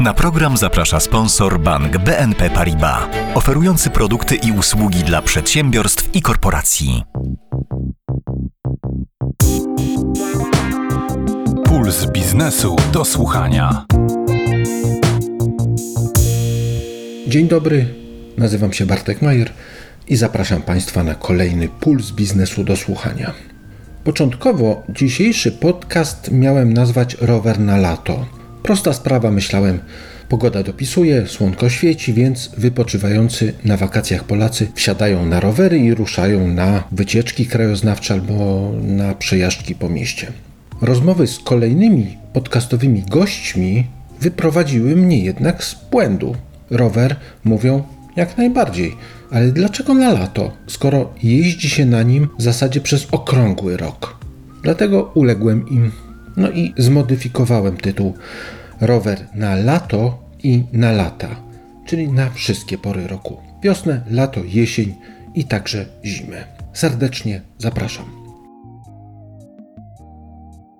Na program zaprasza sponsor bank BNP Paribas, oferujący produkty i usługi dla przedsiębiorstw i korporacji. Puls biznesu do słuchania. Dzień dobry, nazywam się Bartek Majer i zapraszam Państwa na kolejny Puls Biznesu do słuchania. Początkowo dzisiejszy podcast miałem nazwać Rower na lato. Prosta sprawa, myślałem. Pogoda dopisuje, słonko świeci, więc wypoczywający na wakacjach Polacy wsiadają na rowery i ruszają na wycieczki krajoznawcze albo na przejażdżki po mieście. Rozmowy z kolejnymi podcastowymi gośćmi wyprowadziły mnie jednak z błędu. Rower, mówią, jak najbardziej. Ale dlaczego na lato, skoro jeździ się na nim w zasadzie przez okrągły rok? Dlatego uległem im. No i zmodyfikowałem tytuł Rower na lato i na lata, czyli na wszystkie pory roku. Wiosnę, lato, jesień i także zimę. Serdecznie zapraszam.